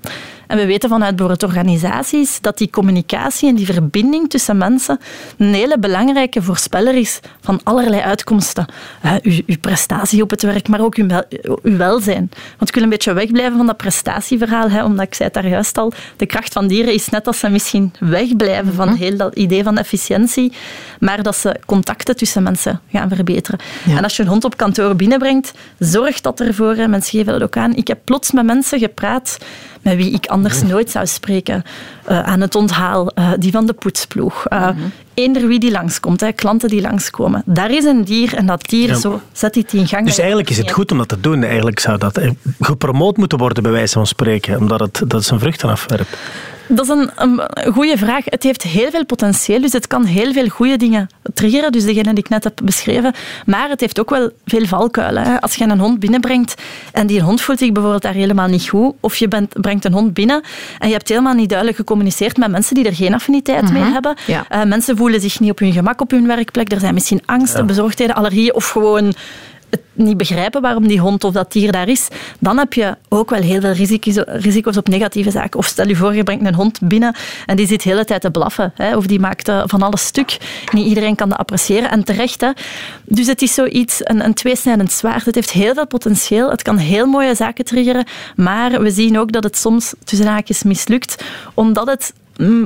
En we weten vanuit bijvoorbeeld organisaties dat die communicatie en die verbinding tussen mensen een hele belangrijke voorspeller is van allerlei uitkomsten. Uh, uw, uw, prestatie op het werk, maar ook uw, uw, welzijn. Want ik wil een beetje wegblijven van dat prestatieverhaal, hè, omdat ik zei het daar juist al, de kracht van dieren is net dat ze misschien wegblijven van mhm. heel dat idee van efficiëntie, maar dat ze contacten tussen mensen gaan verbeteren. En als je een hond op kantoor binnenbrengt, zorg dat ervoor, hè, mensen geven dat ook aan, ik heb plots met mensen gepraat met wie ik anders nooit zou spreken. Uh, aan het onthaal, uh, die van de poetsploeg. Uh, Eender wie die langskomt, hè, klanten die langskomen. Daar is een dier en dat dier, zo zet hij die in gang. Dus eigenlijk is het goed om dat te doen. Eigenlijk zou dat gepromoot moeten worden, bij wijze van spreken, omdat het dat zijn vruchten afwerpt. Dat is een, een goede vraag. Het heeft heel veel potentieel, dus het kan heel veel goede dingen triggeren, dus degene die ik net heb beschreven. Maar het heeft ook wel veel valkuilen. Hè. Als je een hond binnenbrengt en die hond voelt zich bijvoorbeeld daar helemaal niet goed, of je bent, brengt een hond binnen en je hebt helemaal niet duidelijk gecommuniceerd met mensen die er geen affiniteit mee mhm. hebben. Uh, mensen voelen zich niet op hun gemak op hun werkplek. Er zijn misschien angsten, bezorgdheden, allergieën of gewoon het niet begrijpen waarom die hond of dat dier daar is, dan heb je ook wel heel veel risico's, op negatieve zaken. Of stel je voor, je brengt een hond binnen en die zit de hele tijd te blaffen. Hè, of die maakt eh, van alles stuk. Niet iedereen kan dat appreciëren en terecht. Hè. Dus het is zoiets, een, een tweesnijdend zwaard. Het heeft heel veel potentieel. Het kan heel mooie zaken triggeren. Maar we zien ook dat het soms tussen haakjes mislukt, omdat het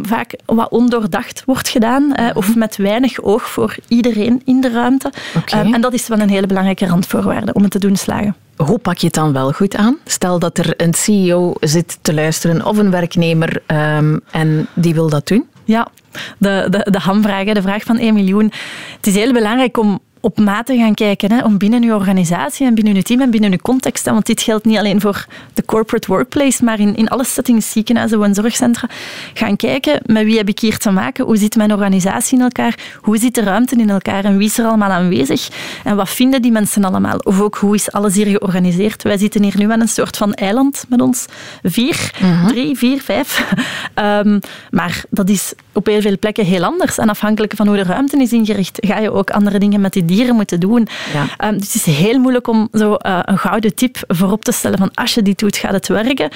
vaak wat ondoordacht wordt gedaan mhm. of met weinig oog voor iedereen in de ruimte. Ehm, en dat is wel een hele belangrijke randvoorwaarde om het te doen slagen. Hoe pak je het dan wel goed aan? Stel dat er een CEO zit te luisteren of een werknemer um, en die wil dat doen. Ja, de, de, de hamvraag, de vraag van 1 miljoen. Het is heel belangrijk om op maat te gaan kijken. Hè, om binnen uw organisatie en binnen uw team en binnen uw context. Hè, want dit geldt niet alleen voor de corporate workplace, maar in, in alle settings, ziekenhuizen en zorgcentra. Gaan kijken met wie heb ik hier te maken? Hoe zit mijn organisatie in elkaar? Hoe zit de ruimte in elkaar? En wie is er allemaal aanwezig? En wat vinden die mensen allemaal? Of ook hoe is alles hier georganiseerd? Wij zitten hier nu aan een soort van eiland met ons. Vier, mhm. drie, vier, vijf. um, maar dat is op heel veel plekken heel anders. En afhankelijk van hoe de ruimte is ingericht, ga je ook andere dingen met die dieren moeten doen. Ja. Um, dus het is heel moeilijk om zo uh, een gouden tip voorop te stellen van als je dit doet, gaat het werken.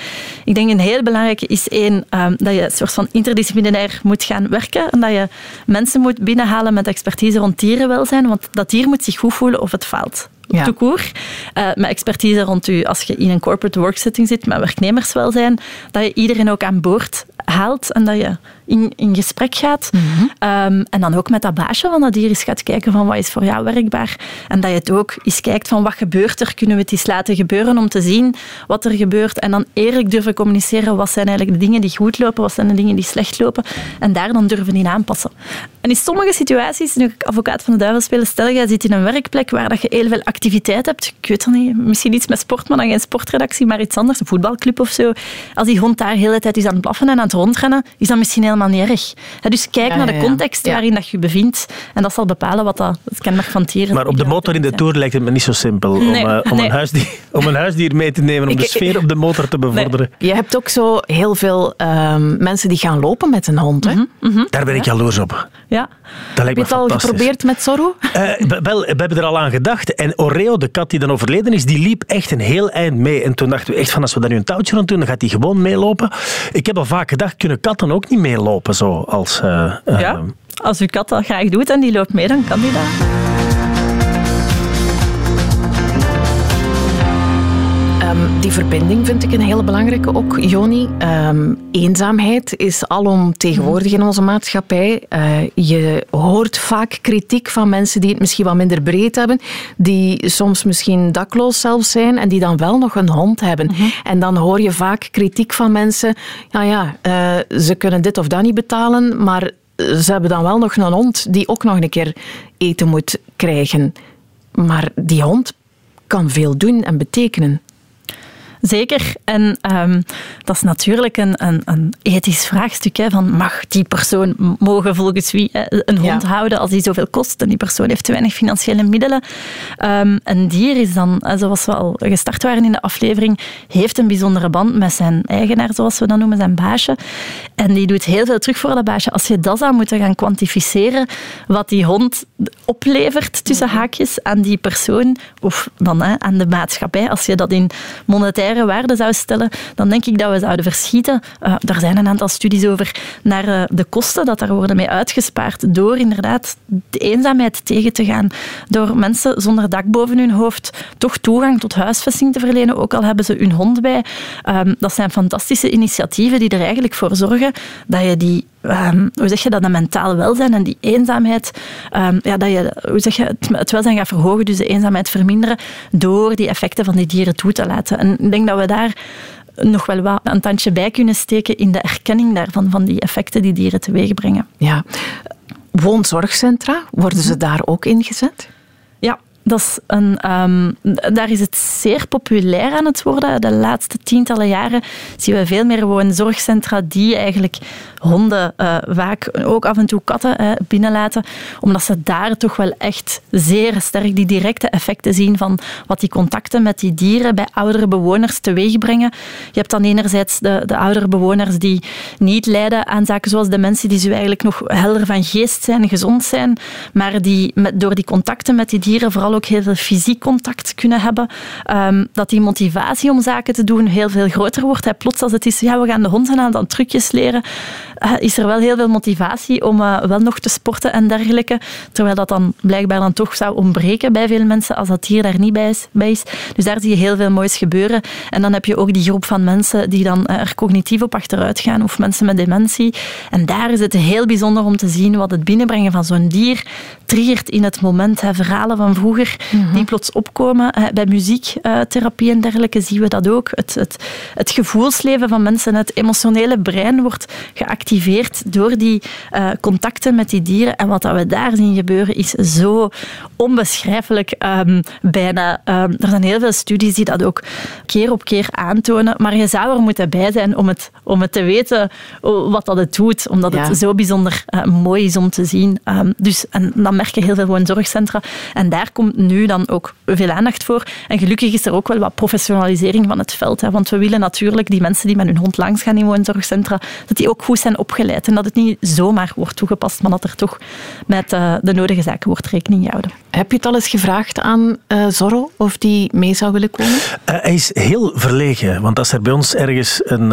Ik denk een heel belangrijke is één, um, dat je een soort van interdisciplinair moet gaan werken en dat je mensen moet binnenhalen met expertise rond dierenwelzijn, want dat dier moet zich goed voelen of het faalt. Ja. Toekoer. Uh, met expertise rond u, als je in een corporate worksetting zit, met werknemerswelzijn, dat je iedereen ook aan boord haalt en dat je in, in gesprek gaat. Mhm. Ehm, en dan ook met dat baasje van dat dier eens gaat kijken van wat is voor jou werkbaar. En dat je het ook eens kijkt van wat gebeurt er, kunnen we het eens laten gebeuren om te zien wat er gebeurt. En dan eerlijk durven communiceren wat zijn eigenlijk de dingen die goed lopen, wat zijn de dingen die slecht lopen. En daar dan durven in aanpassen. En in sommige situaties, nu ik advocaat van de duivel spelen, stel je zit in een werkplek waar dat je heel veel activiteit hebt. Ik weet het niet, misschien iets met sport, maar dan geen sportredactie, maar iets anders, een voetbalclub of zo. Als die hond daar de hele tijd is aan het blaffen en aan het rondrennen, is dat misschien helemaal niet erg. dus kijk naar de context waarin dat je je bevindt. En dat zal bepalen wat dat het kenmerk van het dier is. Maar op de motor in de Tour lijkt het me niet zo simpel om, uh, om, een huisdier, om een huisdier mee te nemen, om de sfeer op de motor te bevorderen. Je hebt ook zo heel veel um, mensen die gaan lopen met een hond. Hè? Mm -hmm. Daar ben ik jaloers op. Ja, Heb je het al geprobeerd met Zorro? Uh, wel, we hebben er al aan gedacht. En Oreo, de kat die dan overleden is, die liep echt een heel eind mee. En toen dachten we echt van, als we daar nu een touwtje rond doen, dan gaat hij gewoon meelopen. Ik heb al vaak gedacht, kunnen katten ook niet meelopen zo als... Uh, ja, als uw kat dat graag doet en die loopt mee, dan kan die dat. Die verbinding vind ik een hele belangrijke ook, Joni. Ehm, eenzaamheid is alom tegenwoordig in onze maatschappij. Uh, je hoort vaak kritiek van mensen die het misschien wat minder breed hebben, die soms misschien dakloos zelfs zijn en die dan wel nog een hond hebben. Mhm. En dan hoor je vaak kritiek van mensen, ja ja, uh, ze kunnen dit of dat niet betalen, maar ze hebben dan wel nog een hond die ook nog een keer eten moet krijgen. Maar die hond kan veel doen en betekenen. Zeker. En um, dat is natuurlijk een, een, een ethisch vraagstuk. Hè, van mag die persoon mogen volgens wie een hond houden als die zoveel kost en die persoon heeft te weinig financiële middelen. Um, een dier is dan, zoals we al gestart waren in de aflevering, heeft een bijzondere band met zijn eigenaar, zoals we dat noemen, zijn baasje. En die doet heel veel terug voor dat baasje. Als je dat zou moeten gaan kwantificeren, wat die hond oplevert tussen haakjes aan die persoon, of dan hè, aan de maatschappij, als je dat in waarde zou stellen, dan denk ik dat we zouden verschieten. Uh, daar zijn een aantal studies over naar uh, de kosten dat daar worden mee uitgespaard door inderdaad de eenzaamheid tegen te gaan. Door mensen zonder dak boven hun hoofd toch toegang tot huisvesting te verlenen, ook al hebben ze hun hond bij. Um, dat zijn fantastische initiatieven die er eigenlijk voor zorgen dat je die Um, hoe zeg je dat, dat mentaal welzijn en die eenzaamheid, um, ja, dat je hoe zeg je, het, het, welzijn gaat verhogen, dus de eenzaamheid verminderen, door die effecten van die dieren toe te laten. En ik dat we daar nog wel wat een tandje bij kunnen steken in de erkenning daarvan, van die effecten die dieren teweeg brengen. Ja. Woonzorgcentra, worden ze daar ook ingezet? Ja, dat is een, um, daar is het zeer populair aan het worden. De laatste tientallen jaren zien we veel meer woonzorgcentra die eigenlijk honden, uh, vaak ook af en toe katten uh, binnenlaten, omdat ze daar toch wel echt zeer sterk die directe effecten zien van wat die contacten met die dieren bij oudere bewoners teweeg brengen. Je hebt dan enerzijds de, de oudere bewoners die niet lijden aan zaken zoals dementie, die zo eigenlijk nog helder van geest zijn, gezond zijn, maar die door die contacten met die dieren vooral ook heel veel fysiek contact kunnen hebben, um, dat die motivatie om zaken te doen heel veel groter wordt. Hij plots als het is, ja, we gaan de hond aan dan trucjes leren, is er wel heel veel motivatie om uh, wel nog te sporten en dergelijke, terwijl dat dan blijkbaar dan toch zou ontbreken bij veel mensen als dat hier daar niet bij is, bij is. Dus daar zie je heel veel moois gebeuren. En dan heb je ook die groep van mensen die dan er cognitief op achteruit gaan, of mensen met dementie. En daar is het heel bijzonder om te zien wat het binnenbrengen van zo'n dier triggert in het moment. Hè, verhalen van vroeger Mhm. die plots opkomen. Bij muziektherapie en dergelijke zien we dat ook. Het, het, het gevoelsleven van mensen, het emotionele brein wordt geactiveerd door die uh, contacten met die dieren. En wat dat we daar zien gebeuren is zo onbeschrijfelijk um, bijna. Um, er zijn heel veel studies die dat ook keer op keer aantonen. Maar je zou er moeten bij zijn om het, om het te weten wat dat het doet. Omdat het zo bijzonder uh, mooi is om te zien. Um, dus, en dan merk je heel veel woonzorgcentra. En daar komt nu dan ook veel aandacht voor. En gelukkig is er ook wel wat professionalisering van het veld. Hè, want we willen natuurlijk die mensen die met hun hond langs gaan in woonzorgcentra, dat die ook goed zijn opgeleid. En dat het niet zomaar wordt toegepast, maar dat er toch met uh, de nodige zaken wordt rekening gehouden. Heb je het al eens gevraagd aan uh, Zorro of die mee zou willen komen? Uh, hij is heel verlegen, want als er bij ons ergens een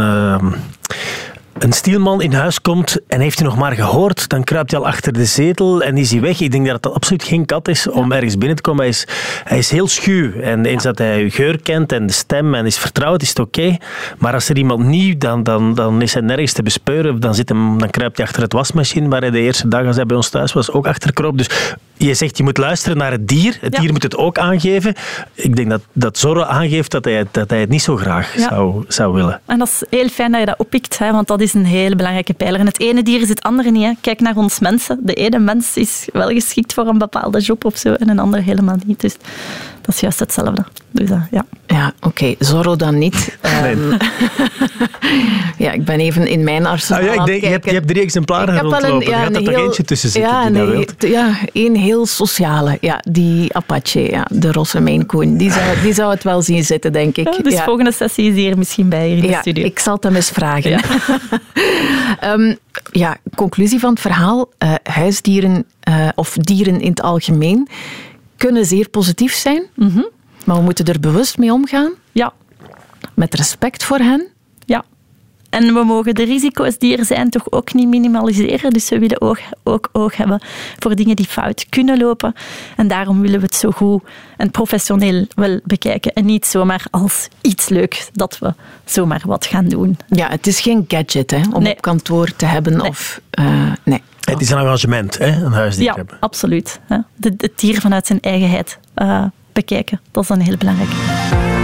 een stielman in huis komt en heeft hij nog maar gehoord, dan kruipt hij al achter de zetel en is hij weg. Ik denk dat het absoluut geen kat is om ergens binnen te komen. Hij is, hij is heel schuw. En eens dat hij geur kent en de stem en is vertrouwd, is het oké. Maar als er iemand nieuw, dan, dan, dan is hij nergens te bespeuren. Dan, zit hem, dan kruipt hij achter het wasmachine, waar hij de eerste dag als hij bij ons thuis was ook achter kroop. Dus je zegt, je moet luisteren naar het dier. Het dier moet het ook aangeven. Ik denk dat, dat Zorro aangeeft dat hij, dat hij het niet zo graag zou, zou willen. En dat is heel fijn dat je dat oppikt, hè, want dat is een hele belangrijke pijler. En het ene dier is het andere niet. Hè. Kijk naar ons mensen. De ene mens is wel geschikt voor een bepaalde job of zo, en een ander helemaal niet. Dus dat is juist hetzelfde. Dus, uh, ja, ja oké. Okay. Zorro dan niet. Nee. Um, ja, ik ben even in mijn arsenaal ah, ja, ik denk, je, hebt, je hebt drie exemplaren rondlopen. Een, ja, er gaat er heel, eentje tussen zitten ja, die nee, Ja, één heel sociale. Ja, die Apache, ja, de Rosse Maine Coon. Die zou, die zou het wel zien zitten, denk ik. Ja, dus ja. volgende sessie is hier misschien bij hier in de studio. ik zal het hem eens vragen. um, ja, conclusie van het verhaal. Uh, huisdieren uh, of dieren in het algemeen kunnen zeer positief zijn. Mhm. Maar we moeten er bewust mee omgaan. Ja. Met respect voor hen. En we mogen de risico's die er zijn toch ook niet minimaliseren. Dus we willen ook, ook oog hebben voor dingen die fout kunnen lopen. En daarom willen we het zo goed en professioneel wel bekijken. En niet zomaar als iets leuks dat we zomaar wat gaan doen. Ja, het is geen gadget hè, om op kantoor te hebben. Nee. Of, uh, nee. Het is een engagement, hè, een huisdier ja, hebben. absoluut. Het dier vanuit zijn eigenheid uh, bekijken, dat is dan heel belangrijk.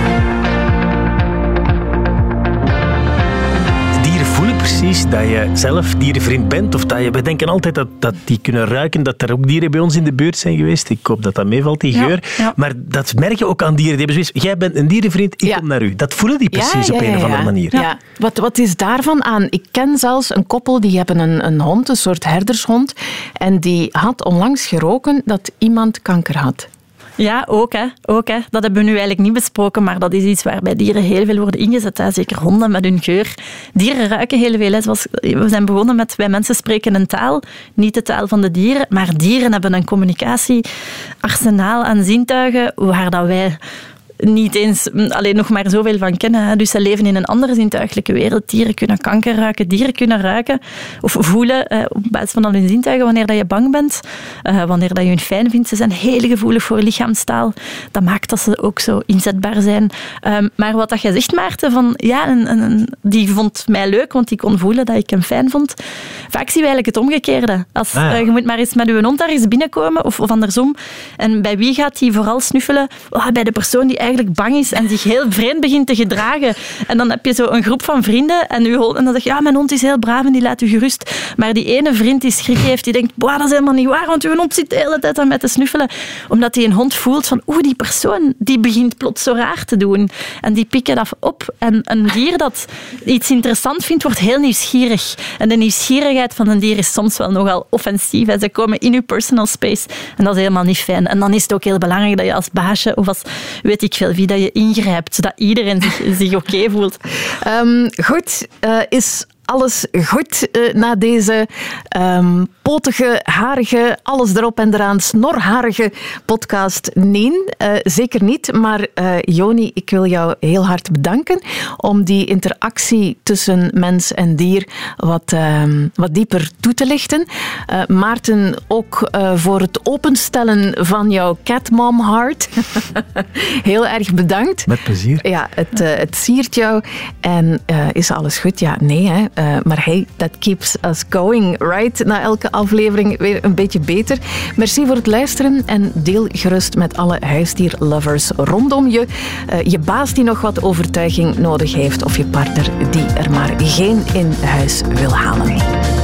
Precies dat je zelf dierenvriend bent? Of dat je, we denken altijd dat, dat die kunnen ruiken, dat er ook dieren bij ons in de buurt zijn geweest. Ik hoop dat dat meevalt, die geur. ja. Maar dat merk je ook aan dieren. Die hebben zoiets, jij bent een dierenvriend, ik Ja. kom naar u. Dat voelen die precies op een of andere ja. manier. Ja. Wat, wat is daarvan aan? Ik ken zelfs een koppel die hebben een, een hond, een soort herdershond. En die had onlangs geroken dat iemand kanker had. Ja, ook hè. ook hè. Dat hebben we nu eigenlijk niet besproken, maar dat is iets waarbij dieren heel veel worden ingezet. Hè. Zeker honden met hun geur. Dieren ruiken heel veel. We zijn begonnen met, wij mensen spreken een taal, niet de taal van de dieren, maar dieren hebben een communicatiearsenaal aan zintuigen waar dat wij niet eens mm, alleen nog maar zoveel van kennen. Hè. Dus ze leven in een andere zintuigelijke wereld. Dieren kunnen kanker ruiken, dieren kunnen ruiken of voelen eh, op basis van al hun zintuigen wanneer dat je bang bent, eh, wanneer dat je hun fijn vindt. Ze zijn heel gevoelig voor lichaamstaal. Dat maakt dat ze ook zo inzetbaar zijn. Ehm, maar wat dat jij zegt, Maarten, van ja, een, een, die vond mij leuk, want die kon voelen dat ik hem fijn vond. Vaak zien we eigenlijk het omgekeerde. Als, Ah, ja. eh, je moet maar eens met uw hond daar eens binnenkomen, of, of andersom. En bij wie gaat hij vooral snuffelen? Oh, bij de persoon die eigenlijk bang is en zich heel vreemd begint te gedragen. En dan heb je zo een groep van vrienden en, uw hond, en dan zeg je, ja, mijn hond is heel braaf en die laat u gerust. Maar die ene vriend die schrik heeft, die denkt, boah, dat is helemaal niet waar, want uw hond zit de hele tijd aan mij te snuffelen. Omdat hij een hond voelt van, oeh, die persoon die begint plots zo raar te doen. En die pikken dat op. En een dier dat iets interessant vindt, wordt heel nieuwsgierig. En de nieuwsgierigheid van een dier is soms wel nogal offensief. hè. Ze komen in uw personal space en dat is helemaal niet fijn. En dan is het ook heel belangrijk dat je als baasje of als weet ik wie, dat je ingrijpt, zodat iedereen zich, zich oké voelt. Ehm, goed, eh, is alles goed eh, na deze ehm, potige, harige, alles erop en eraan, snorharige podcast? Nee, eh, zeker niet. Maar eh, Joni, ik wil jou heel hard bedanken om die interactie tussen mens en dier wat, ehm, wat dieper toe te lichten. Eh, Maarten, ook voor het openstellen van jouw catmom heart. heel erg bedankt. Met plezier. Ja, het, het siert jou. En is alles goed? Ja, nee. Hè? Maar hey, that keeps us going, right? Na elke aflevering weer een beetje beter. Merci voor het luisteren en deel gerust met alle huisdierlovers rondom je. Eh, je baas die nog wat overtuiging nodig heeft of je partner die er maar geen in huis wil halen.